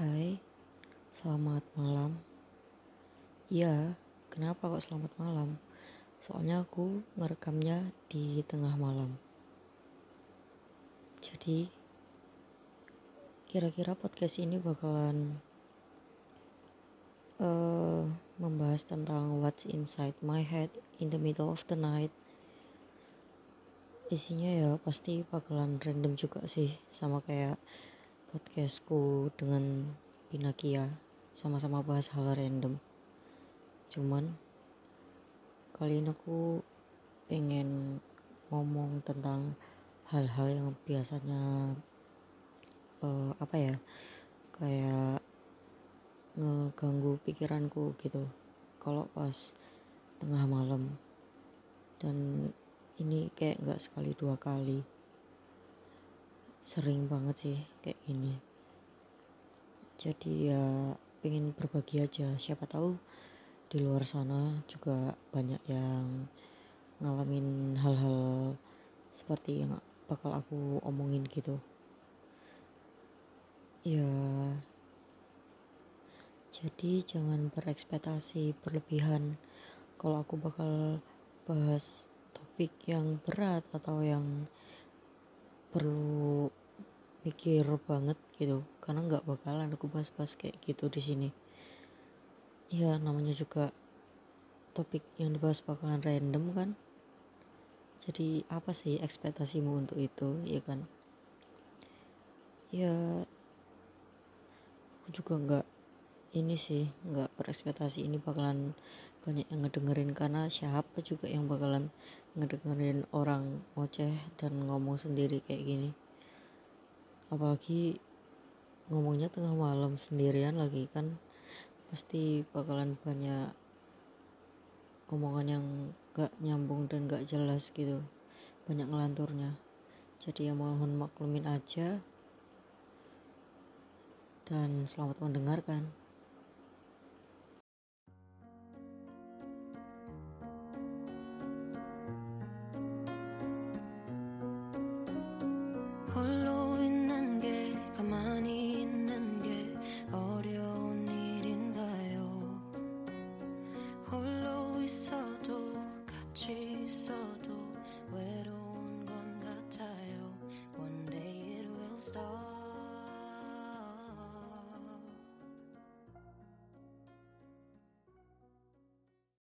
Hai, selamat malam. Iya, kenapa kok selamat malam? Soalnya aku ngerekamnya di tengah malam. Jadi, kira-kira podcast ini bakalan uh, membahas tentang what's inside my head in the middle of the night. Isinya ya pasti bakalan random juga sih, sama kayak podcastku dengan Pinakia. Sama-sama bahas hal random. Cuman kali ini aku pengen ngomong tentang hal-hal yang biasanya uh, apa ya kayak ngeganggu pikiranku gitu. Kalau pas tengah malam. Dan ini kayak nggak sekali dua kali sering banget sih kayak gini. Jadi ya pengen berbagi aja. Siapa tahu di luar sana juga banyak yang ngalamin hal-hal seperti yang bakal aku omongin gitu. Ya. Jadi jangan berekspektasi berlebihan kalau aku bakal bahas topik yang berat atau yang perlu mikir banget gitu. Karena nggak bakalan aku bahas-bahas kayak gitu di sini. Ya namanya juga topik yang dibahas bakalan random kan? Jadi apa sih ekspektasimu untuk itu ya kan? Ya aku juga nggak ini sih nggak berekspektasi ini bakalan banyak yang ngedengerin. Karena siapa juga yang bakalan ngedengerin orang ngoceh dan ngomong sendiri kayak gini apalagi ngomongnya tengah malam sendirian lagi kan pasti bakalan banyak omongan yang gak nyambung dan gak jelas gitu banyak ngelanturnya. Jadi ya mohon maklumin aja. Dan selamat mendengarkan